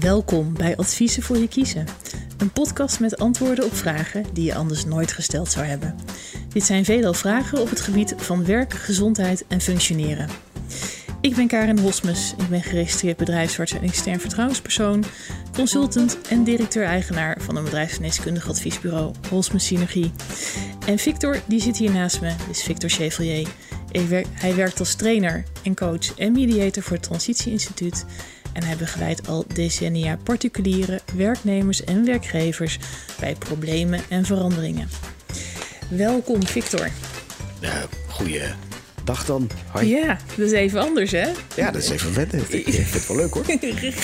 Welkom bij Adviezen voor je kiezen. Een podcast met antwoorden op vragen die je anders nooit gesteld zou hebben. Dit zijn veelal vragen op het gebied van werk, gezondheid en functioneren. Ik ben Karin Hosmes. Ik ben geregistreerd bedrijfsarts en extern vertrouwenspersoon, consultant en directeur-eigenaar van een bedrijfsgeneeskundig adviesbureau Hosmes Synergie. En Victor, die zit hier naast me, is Victor Chevalier. Hij werkt als trainer en coach en mediator voor het Transitie Instituut. En hij begeleidt al decennia particuliere werknemers en werkgevers bij problemen en veranderingen. Welkom, Victor. Ja, goeie dag dan. Hoi. Ja, dat is even anders, hè? Ja, dat is even wennen. Ik vind het wel leuk, hoor.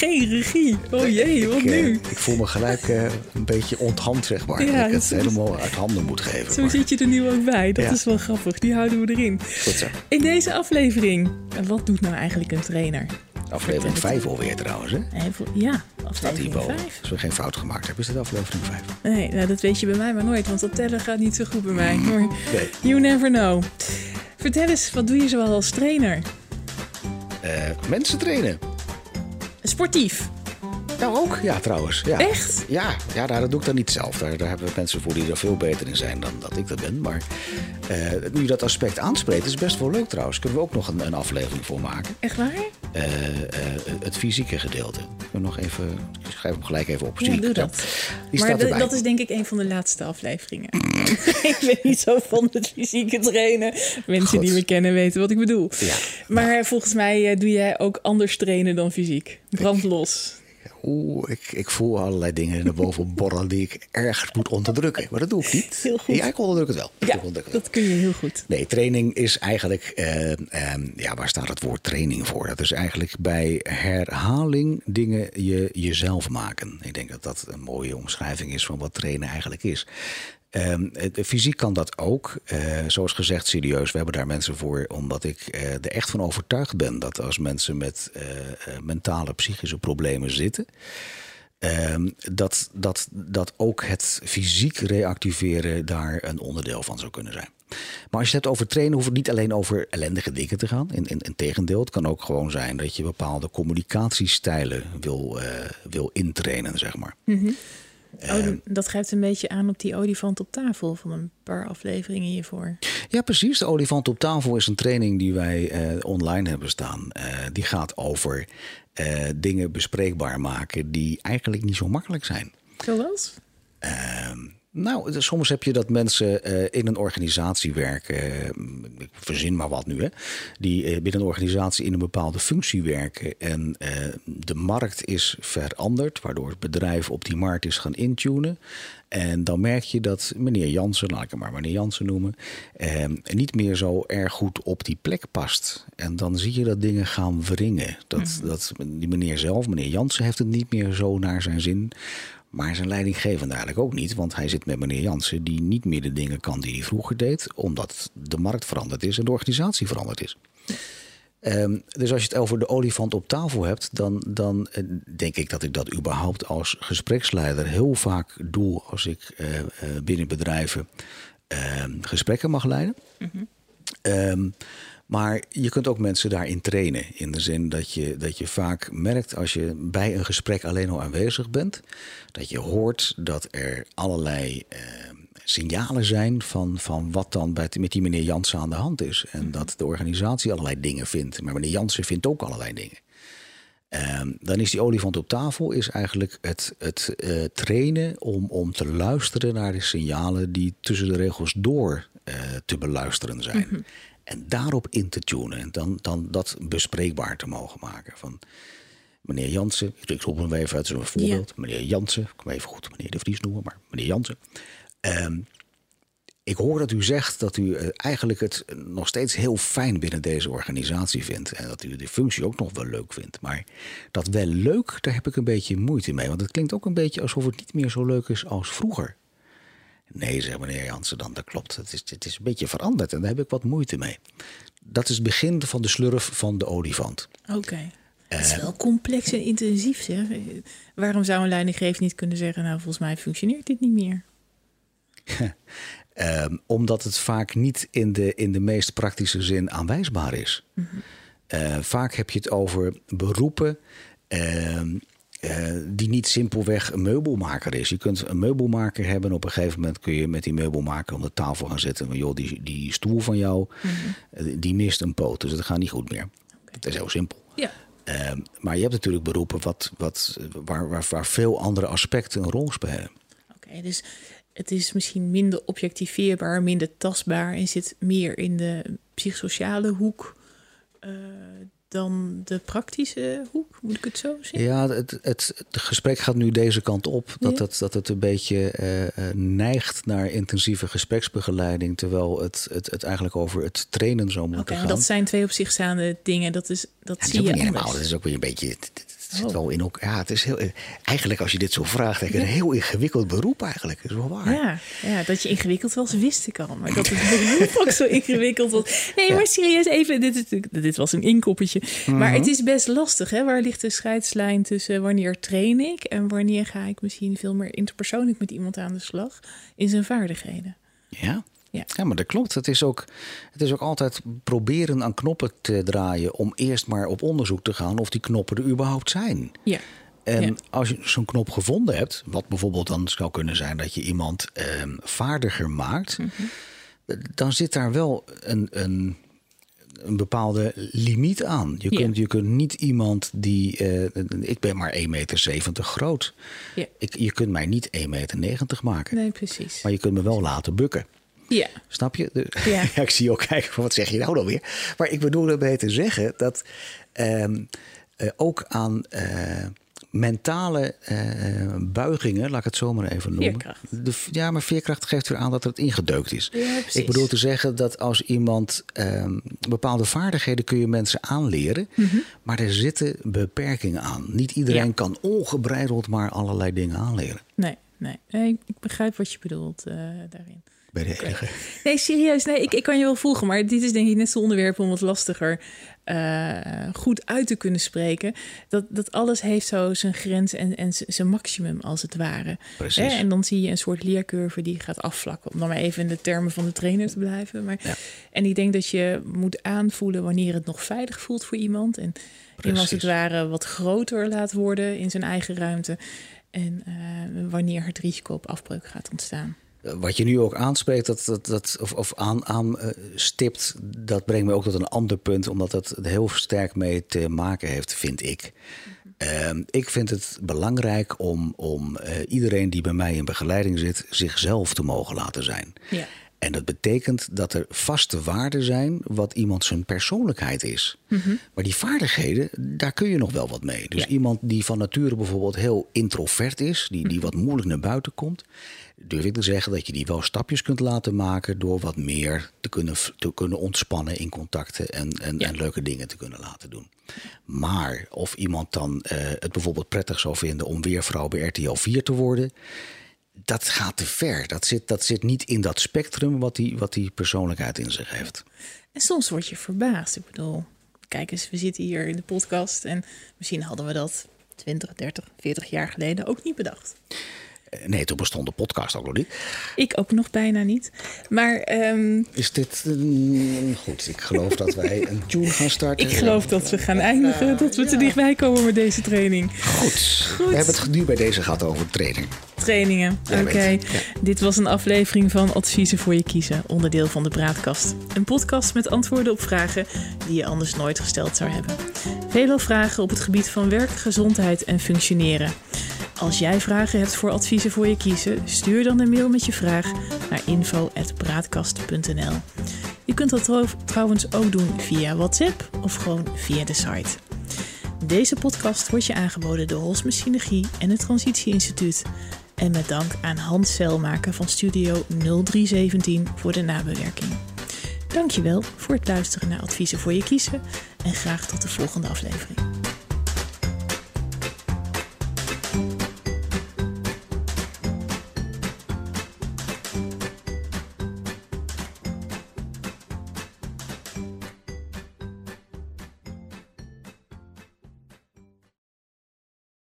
Geen regie. Oh jee, wat ik, nu? Ik voel me gelijk uh, een beetje onthand, zeg maar. Ja, dat ik het helemaal uit handen moet geven. Zo maar. zit je er nu ook bij. Dat ja. is wel grappig. Die houden we erin. Goed zo. In deze aflevering, wat doet nou eigenlijk een trainer? Aflevering 5 alweer trouwens, hè? Ja, aflevering 5. Als we geen fout gemaakt hebben, is het aflevering 5. Nee, nou, dat weet je bij mij maar nooit, want dat tellen gaat niet zo goed bij mij. Maar nee. you never know. Vertel eens, wat doe je zoal als trainer? Uh, mensen trainen. Sportief? Ja, ook. Ja, trouwens. Ja. Echt? Ja, ja daar, dat doe ik dan niet zelf. Daar, daar hebben we mensen voor die er veel beter in zijn dan dat ik dat ben. Maar uh, nu je dat aspect aanspreekt, is best wel leuk trouwens. Kunnen we ook nog een, een aflevering voor maken. Echt waar? Uh, het fysieke gedeelte. Ik, nog even, ik schrijf hem gelijk even op. Ja, doe dat. Die maar de, dat is denk ik een van de laatste afleveringen. ik ben niet zo van het fysieke trainen. Mensen Goed. die me kennen weten wat ik bedoel. Ja. Maar volgens mij doe jij ook anders trainen dan fysiek. Brand los oeh, ik, ik voel allerlei dingen naar boven borrelen die ik ergens moet onderdrukken. Maar dat doe ik niet. Heel goed. Ja, ik onderdruk het wel. Ja, dat kun je heel goed. Nee, training is eigenlijk, uh, uh, ja, waar staat het woord training voor? Dat is eigenlijk bij herhaling dingen je jezelf maken. Ik denk dat dat een mooie omschrijving is van wat trainen eigenlijk is. Um, fysiek kan dat ook. Uh, zoals gezegd, serieus. We hebben daar mensen voor, omdat ik uh, er echt van overtuigd ben dat als mensen met uh, mentale, psychische problemen zitten. Ehm, dat, dat, dat ook het fysiek reactiveren daar een onderdeel van zou kunnen zijn. Maar als je het hebt over trainen, hoeft het niet alleen over ellendige dingen te gaan. In, in, tegendeel, het kan ook gewoon zijn dat je bepaalde communicatiestijlen wil, wil intrainen, zeg maar. Mm. Oh, dat geeft een beetje aan op die olifant op tafel van een paar afleveringen hiervoor. Ja, precies. De olifant op tafel is een training die wij uh, online hebben staan. Uh, die gaat over uh, dingen bespreekbaar maken die eigenlijk niet zo makkelijk zijn. Zoals? Nou, soms heb je dat mensen uh, in een organisatie werken. Uh, ik verzin maar wat nu, hè. Die uh, binnen een organisatie in een bepaalde functie werken. En de markt is veranderd, waardoor het bedrijf op die markt is gaan intunen. En dan merk je dat meneer Jansen, laat ik hem maar meneer Jansen noemen, niet meer zo erg goed op die plek past. En dan zie je dat dingen gaan wringen. Dat, mm. dat die meneer zelf, meneer Jansen, heeft het niet meer zo naar zijn zin. Maar zijn leidinggevende eigenlijk ook niet, want hij zit met meneer Jansen, die niet meer de dingen kan die hij vroeger deed, omdat de markt veranderd is en de organisatie veranderd is. Um, dus als je het over de olifant op tafel hebt, dan, dan uh, denk ik dat ik dat überhaupt als gespreksleider heel vaak doe als ik uh, uh, binnen bedrijven ehm, gesprekken mag leiden. Mm -hmm. um, maar je kunt ook mensen daarin trainen. In de zin dat je, dat je vaak merkt als je bij een gesprek alleen al aanwezig bent, dat je hoort dat er allerlei eh, signalen zijn van, van wat dan bij, met die meneer Jansen aan de hand is. En mhm. dat de organisatie allerlei dingen vindt. Maar meneer Jansen vindt ook allerlei dingen. Um, dan is die olifant op tafel is eigenlijk het, het uh, trainen om, om te luisteren naar de signalen die tussen de regels door uh, te beluisteren zijn. Mm -hmm. En daarop in te tunen. En dan, dan dat bespreekbaar te mogen maken. Van meneer Jansen, ik roep hem even uit, zo'n voorbeeld. Ja. Meneer Jansen, ik kan even goed meneer De Vries noemen, maar meneer Jansen. Um, ik hoor dat u zegt dat u eh, eigenlijk het nog steeds heel fijn binnen deze organisatie vindt. En dat u de functie ook nog wel leuk vindt. Maar dat wel leuk, daar heb ik een beetje moeite mee. Want het klinkt ook een beetje alsof het niet meer zo leuk is als vroeger. Nee, zegt meneer Jansen dan, dat klopt. Het is, het is een beetje veranderd en daar heb ik wat moeite mee. Dat is het begin van de slurf van de olifant. Oké. Okay. Het is wel complex en intensief, zeg. Waarom zou een leidinggever niet kunnen zeggen... nou, volgens mij functioneert dit niet meer? um, omdat het vaak niet in de, in de meest praktische zin aanwijsbaar is. Mm -hmm. uh, vaak heb je het over beroepen... Uh, die niet simpelweg een meubelmaker is. Je kunt een meubelmaker hebben. Op een gegeven moment kun je met die meubelmaker om de tafel gaan zitten. Maar joh, die, die stoel van jou, mhm. die mist een poot. Dus dat gaat niet goed meer. Het is heel simpel. Ja. Ehm, maar je hebt natuurlijk beroepen wat, wat, waar, waar, waar veel andere aspecten een rol spelen. Oké, dus het is misschien minder objectiveerbaar, minder tastbaar en zit meer in de psychosociale hoek. Dan de praktische hoek, moet ik het zo zeggen? Ja, het, het, gesprek gaat nu deze kant op. Dat, het, dat het een beetje uh, neigt naar intensieve gespreksbegeleiding. Terwijl het, het, het eigenlijk over het trainen zou moeten okay, gaan. Dat zijn twee op zich staande dingen. Dat, is, dat zie je niet Dat is ook weer een beetje het zit wel in ook. Ja, het is heel. Eigenlijk, als je dit zo vraagt, denk ik, een heel ingewikkeld beroep eigenlijk. Dat is wel waar. Ja, ja, dat je ingewikkeld was, wist ik al. Maar dat het beroep ook zo ingewikkeld was. Nee, maar serieus, even. Dit, is, dit was een inkoppertje. Maar het is best lastig, hè? Waar ligt de scheidslijn tussen wanneer train ik en wanneer ga ik misschien veel meer interpersoonlijk met iemand aan de slag in zijn vaardigheden? Ja. Ja. ja, maar dat klopt. Het is, ook, het is ook altijd proberen aan knoppen te draaien om eerst maar op onderzoek te gaan of die knoppen er überhaupt zijn. Ja. En als je zo'n knop gevonden hebt, wat bijvoorbeeld dan zou kunnen zijn dat je iemand ehm, vaardiger maakt, mhm. dan zit daar wel een, een, een bepaalde limiet aan. Je, kunt, je kunt niet iemand die. Uh, ik ben maar 1,70 meter groot. Ja. Ik, je kunt mij niet 1,90 meter maken. Nee, precies. Maar je kunt me wel laten bukken. Ja. Snap je? ja. ik zie je ook kijken wat zeg je nou dan weer? Maar ik bedoel erbij te zeggen dat ehm, eh, ook aan uh, mentale uh, buigingen, laat ik het zo maar even noemen. De, ja, maar veerkracht geeft weer aan dat het ingedeukt is. Ja, ik bedoel te zeggen dat als iemand ehm, bepaalde vaardigheden kun je mensen aanleren, mm maar er zitten beperkingen aan. Niet iedereen kan ongebreideld maar allerlei dingen aanleren. Nee, nee. nee ik begrijp wat je bedoelt daarin bij de enige. Nee, serieus. Nee, ik, ik kan je wel volgen. Maar dit is denk ik net zo'n onderwerp om wat lastiger uh, goed uit te kunnen spreken. Dat, dat alles heeft zo zijn grens en, en zijn maximum, als het ware. Precies. En dan zie je een soort leercurve die gaat afvlakken. Om dan maar even in de termen van de trainer te blijven. Maar, ja. En ik denk dat je moet aanvoelen wanneer het nog veilig voelt voor iemand. En iemand als het ware wat groter laat worden in zijn eigen ruimte. En uh, wanneer het risico op afbreuk gaat ontstaan wat je nu ook aanspreekt, dat, dat, dat, of, of aan, uh, stipt, dat brengt me ook tot een ander punt, omdat dat heel sterk mee te maken heeft, vind ik. Uh, ik vind het belangrijk om, om uh, iedereen die bij mij in begeleiding zit, zichzelf te mogen laten zijn. Ja. En dat betekent dat er vaste waarden zijn wat iemand zijn persoonlijkheid is. Mm Maar die vaardigheden, daar kun je nog wel wat mee. Dus iemand die van nature bijvoorbeeld heel introvert is, die, die mhm. wat moeilijk naar buiten komt, durf ik te zeggen dat je die wel stapjes kunt laten maken door wat meer te kunnen, te kunnen ontspannen in contacten en, en, en leuke dingen te kunnen laten doen. Maar of iemand dan uh, het bijvoorbeeld prettig zou vinden om weer vrouw bij RTL 4 te worden, dat gaat te ver. Dat zit, dat zit niet in dat spectrum wat die, wat die persoonlijkheid in zich heeft. En soms word je verbaasd. Ik bedoel, kijk eens, we zitten hier in de podcast en misschien hadden we dat 20, 30, 40 jaar geleden ook niet bedacht. Eh, nee, toen bestond de podcast ook nog niet. Ik ook nog bijna niet. Maar. Ehm, Is dit. Goed, ik geloof dat wij een tune gaan starten. Ik geloof dat we gaan eindigen. Dat we te dichtbij komen met deze training. Goed. Goed. We hebben het nu bij deze gehad over training. Trainingen. Oké. Dit was een aflevering van Adviezen voor je kiezen, onderdeel van de Braadkast. Een podcast met antwoorden op vragen die je anders nooit gesteld zou hebben. Vele vragen op het gebied van werk, gezondheid en functioneren. Als jij vragen hebt voor adviezen voor je kiezen, stuur dan een mail met je vraag naar info.braadkast.nl. Je kunt dat trouwens ook doen via WhatsApp of gewoon via de site. Deze podcast wordt je aangeboden door Holsme Synergie en het Transitie Instituut. En met dank aan Hans Selmaker van Studio 0317 voor de nabewerking. Dankjewel voor het luisteren naar adviezen voor je kiezen en graag tot de volgende aflevering.